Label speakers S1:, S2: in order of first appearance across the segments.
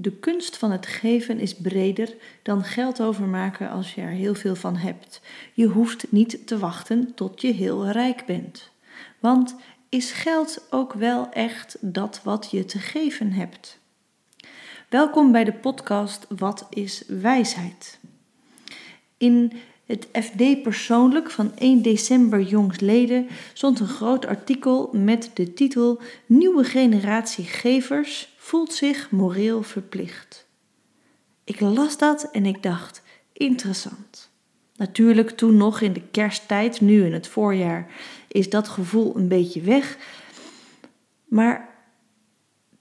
S1: De kunst van het geven is breder dan geld overmaken als je er heel veel van hebt. Je hoeft niet te wachten tot je heel rijk bent. Want is geld ook wel echt dat wat je te geven hebt? Welkom bij de podcast Wat is wijsheid? In het FD Persoonlijk van 1 december jongsleden stond een groot artikel met de titel Nieuwe generatie gevers voelt zich moreel verplicht. Ik las dat en ik dacht: interessant. Natuurlijk toen nog in de kersttijd, nu in het voorjaar, is dat gevoel een beetje weg. Maar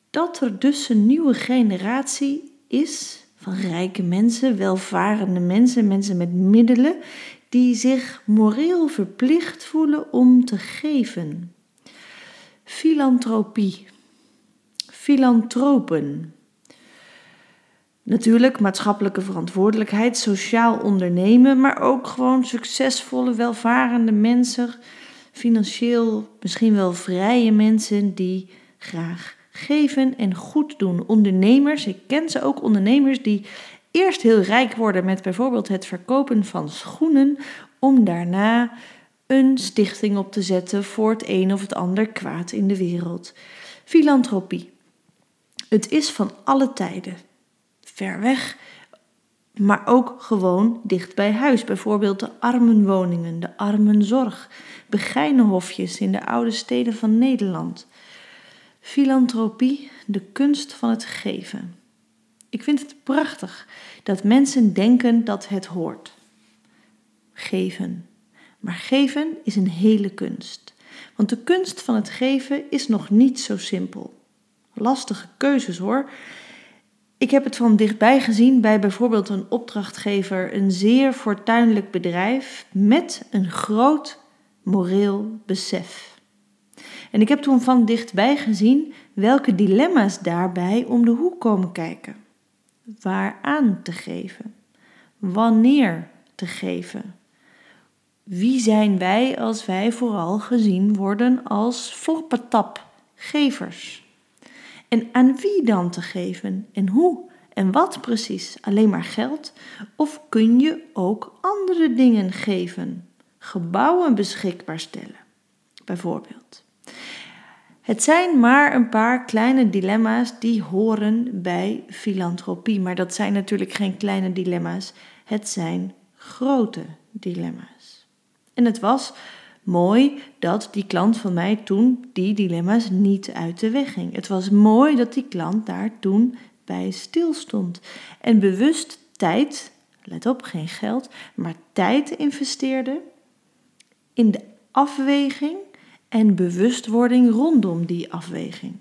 S1: dat er dus een nieuwe generatie is van rijke mensen, welvarende mensen, mensen met middelen, die zich moreel verplicht voelen om te geven. Filantropie. Filantropen. Natuurlijk maatschappelijke verantwoordelijkheid, sociaal ondernemen, maar ook gewoon succesvolle, welvarende mensen, financieel misschien wel vrije mensen die graag geven en goed doen. Ondernemers, ik ken ze ook, ondernemers die eerst heel rijk worden met bijvoorbeeld het verkopen van schoenen, om daarna een stichting op te zetten voor het een of het ander kwaad in de wereld. Filantropie. Het is van alle tijden. Ver weg, maar ook gewoon dicht bij huis. Bijvoorbeeld de armenwoningen, de armenzorg, begijnenhofjes in de oude steden van Nederland. Filantropie, de kunst van het geven. Ik vind het prachtig dat mensen denken dat het hoort. Geven. Maar geven is een hele kunst. Want de kunst van het geven is nog niet zo simpel. Lastige keuzes hoor. Ik heb het van dichtbij gezien bij bijvoorbeeld een opdrachtgever, een zeer fortuinlijk bedrijf met een groot moreel besef. En ik heb toen van dichtbij gezien welke dilemma's daarbij om de hoek komen kijken. Waar aan te geven? Wanneer te geven? Wie zijn wij als wij vooral gezien worden als floppetapgevers? En aan wie dan te geven en hoe en wat precies? Alleen maar geld? Of kun je ook andere dingen geven? Gebouwen beschikbaar stellen, bijvoorbeeld. Het zijn maar een paar kleine dilemma's die horen bij filantropie. Maar dat zijn natuurlijk geen kleine dilemma's, het zijn grote dilemma's. En het was mooi dat die klant van mij toen die dilemma's niet uit de weg ging. Het was mooi dat die klant daar toen bij stilstond en bewust tijd, let op, geen geld, maar tijd investeerde in de afweging en bewustwording rondom die afweging.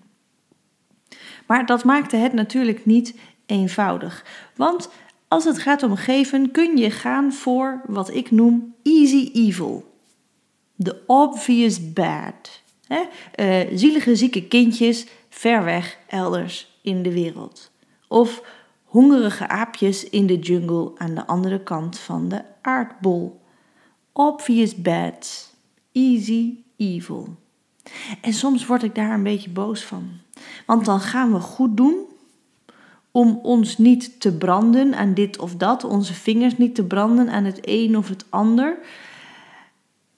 S1: Maar dat maakte het natuurlijk niet eenvoudig. Want als het gaat om geven, kun je gaan voor wat ik noem easy evil. The obvious bad. He? Uh, zielige zieke kindjes ver weg elders in de wereld. Of hongerige aapjes in de jungle aan de andere kant van de aardbol. Obvious bad. Easy evil. En soms word ik daar een beetje boos van. Want dan gaan we goed doen om ons niet te branden aan dit of dat, onze vingers niet te branden aan het een of het ander.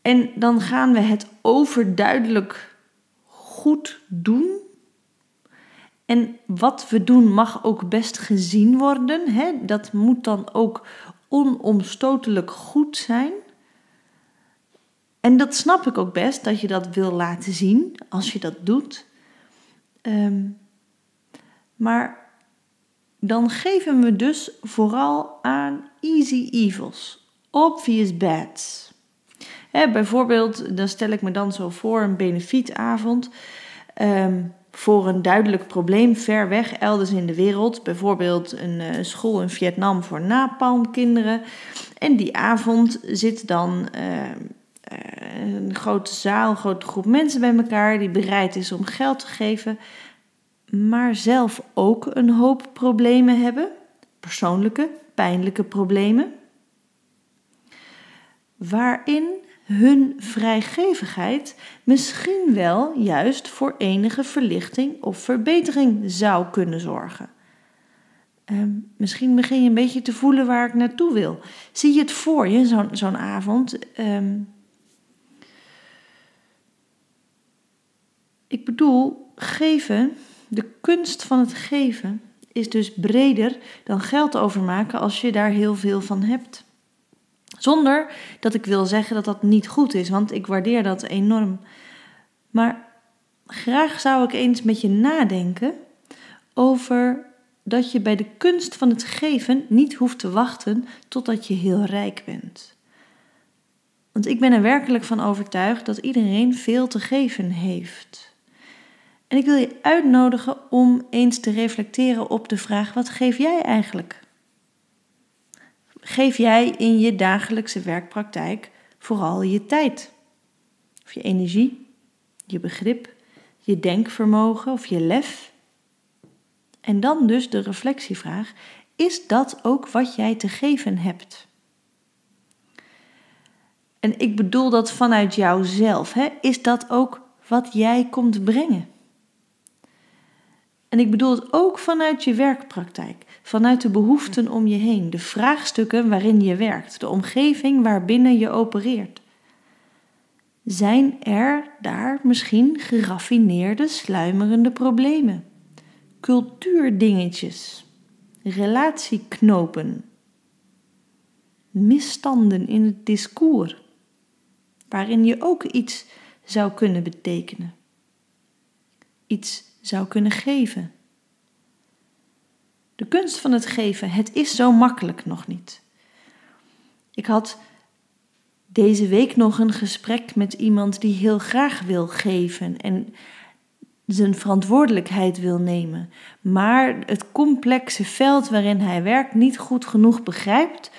S1: En dan gaan we het overduidelijk goed doen. En wat we doen mag ook best gezien worden. Hè? Dat moet dan ook onomstotelijk goed zijn. En dat snap ik ook best, dat je dat wil laten zien als je dat doet. Ehm, maar dan geven we dus vooral aan easy evils, obvious bads. Bijvoorbeeld, dan stel ik me dan zo voor een benefietavond ehm, voor een duidelijk probleem ver weg, elders in de wereld. Bijvoorbeeld een uh, school in Vietnam voor napalmkinderen. En die avond zit dan ehm, eh, een grote zaal, een grote groep mensen bij elkaar die bereid is om geld te geven, maar zelf ook een hoop problemen hebben, persoonlijke, pijnlijke problemen, waarin hun vrijgevigheid misschien wel juist voor enige verlichting of verbetering zou kunnen zorgen. Ehm, misschien begin je een beetje te voelen waar ik naartoe wil. Zie je het voor je, zo'n zo'n avond? Ehm, ik bedoel, geven, de kunst van het geven, is dus breder dan geld overmaken als je daar heel veel van hebt. Zonder dat ik wil zeggen dat dat niet goed is, want ik waardeer dat enorm. Maar graag zou ik eens met je nadenken over dat je bij de kunst van het geven niet hoeft te wachten totdat je heel rijk bent. Want ik ben er werkelijk van overtuigd dat iedereen veel te geven heeft. En ik wil je uitnodigen om eens te reflecteren op de vraag: wat geef jij eigenlijk? Geef jij in je dagelijkse werkpraktijk vooral je tijd? Of je energie, je begrip, je denkvermogen of je lef? En dan dus de reflectievraag: is dat ook wat jij te geven hebt? En ik bedoel dat vanuit jouzelf. Hè? Is dat ook wat jij komt brengen? En ik bedoel het ook vanuit je werkpraktijk, vanuit de behoeften om je heen, de vraagstukken waarin je werkt, de omgeving waarbinnen je opereert. Zijn er daar misschien geraffineerde, sluimerende problemen? cultuurdingetjes, relatieknopen, misstanden in het discours, waarin je ook iets zou kunnen betekenen, iets zou kunnen geven. Kunst van het geven, het is zo makkelijk nog niet. Ik had deze week nog een gesprek met iemand die heel graag wil geven en zijn verantwoordelijkheid wil nemen, maar het complexe veld waarin hij werkt niet goed genoeg begrijpt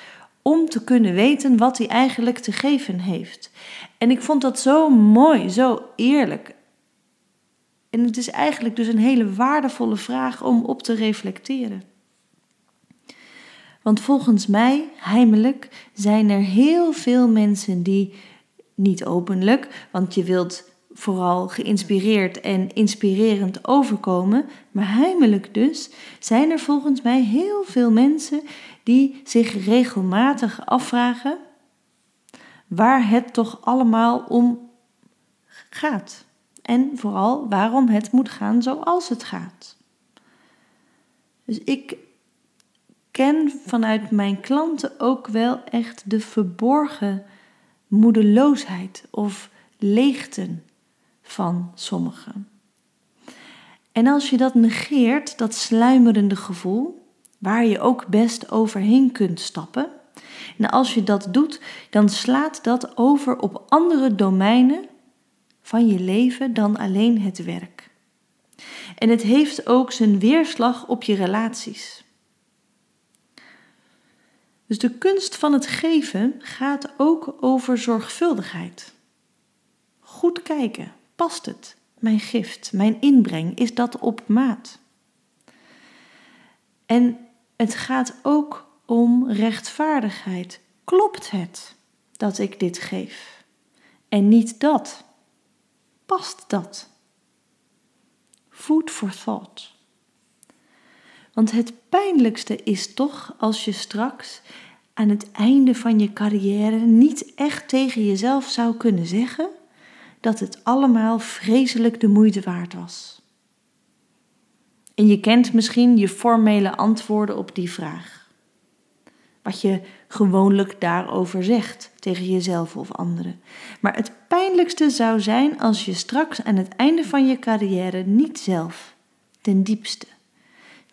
S1: om te kunnen weten wat hij eigenlijk te geven heeft. En ik vond dat zo mooi, zo eerlijk. En het is eigenlijk dus een hele waardevolle vraag om op te reflecteren. Want volgens mij, heimelijk, zijn er heel veel mensen die niet openlijk, want je wilt vooral geïnspireerd en inspirerend overkomen, maar heimelijk dus zijn er volgens mij heel veel mensen die zich regelmatig afvragen waar het toch allemaal om gaat. En vooral waarom het moet gaan zoals het gaat. Dus ik ken vanuit mijn klanten ook wel echt de verborgen moedeloosheid of leegten van sommigen. En als je dat negeert, dat sluimerende gevoel, waar je ook best overheen kunt stappen, en als je dat doet, dan slaat dat over op andere domeinen van je leven dan alleen het werk. En het heeft ook zijn weerslag op je relaties. Dus de kunst van het geven gaat ook over zorgvuldigheid. Goed kijken, Past het? Mijn gift, mijn inbreng, is dat op maat? En het gaat ook om rechtvaardigheid. Klopt het dat ik dit geef? En niet dat. Past dat? Food for thought. Want het pijnlijkste is toch als je straks aan het einde van je carrière niet echt tegen jezelf zou kunnen zeggen: dat het allemaal vreselijk de moeite waard was. En je kent misschien je formele antwoorden op die vraag. Wat je gewoonlijk daarover zegt tegen jezelf of anderen. Maar het pijnlijkste zou zijn als je straks aan het einde van je carrière niet zelf, ten diepste,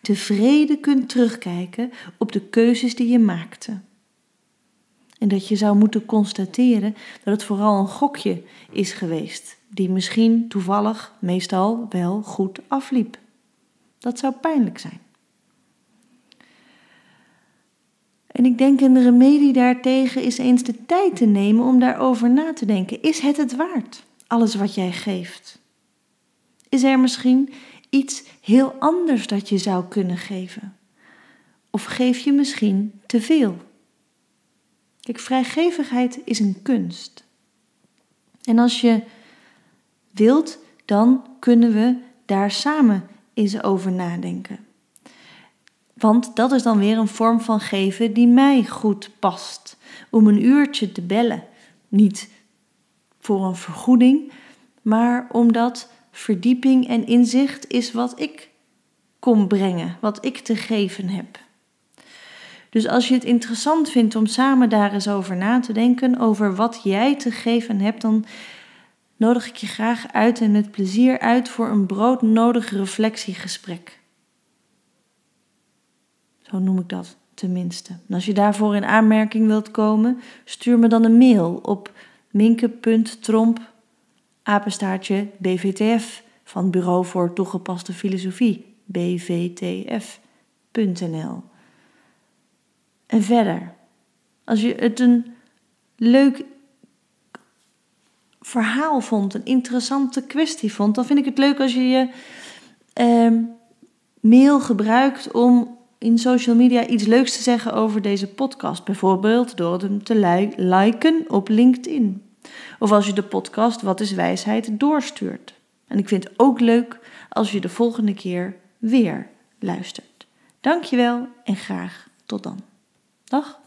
S1: tevreden kunt terugkijken op de keuzes die je maakte en dat je zou moeten constateren dat het vooral een gokje is geweest, die misschien toevallig meestal wel goed afliep. Dat zou pijnlijk zijn. En ik denk een remedie daartegen is eens de tijd te nemen om daarover na te denken. Is het het waard, alles wat jij geeft? Is er misschien iets heel anders dat je zou kunnen geven? Of geef je misschien te veel? Kijk, vrijgevigheid is een kunst. En als je wilt, dan kunnen we daar samen eens over nadenken. Want dat is dan weer een vorm van geven die mij goed past. Om een uurtje te bellen. Niet voor een vergoeding, maar omdat verdieping en inzicht is wat ik kom brengen, wat ik te geven heb. Dus als je het interessant vindt om samen daar eens over na te denken, over wat jij te geven hebt, dan nodig ik je graag uit en met plezier uit voor een broodnodig reflectiegesprek. Zo noem ik dat tenminste. En als je daarvoor in aanmerking wilt komen, stuur me dan een mail op minke.tromp apenstaartje BVTF van Bureau voor Toegepaste Filosofie bvtf.nl. En verder, als je het een leuk verhaal vond, een interessante kwestie vond, dan vind ik het leuk als je je eh, mail gebruikt om in social media iets leuks te zeggen over deze podcast. Bijvoorbeeld door hem te liken op LinkedIn. Of als je de podcast Wat is wijsheid doorstuurt. En ik vind het ook leuk als je de volgende keer weer luistert. Dankjewel en graag tot dan. Dag.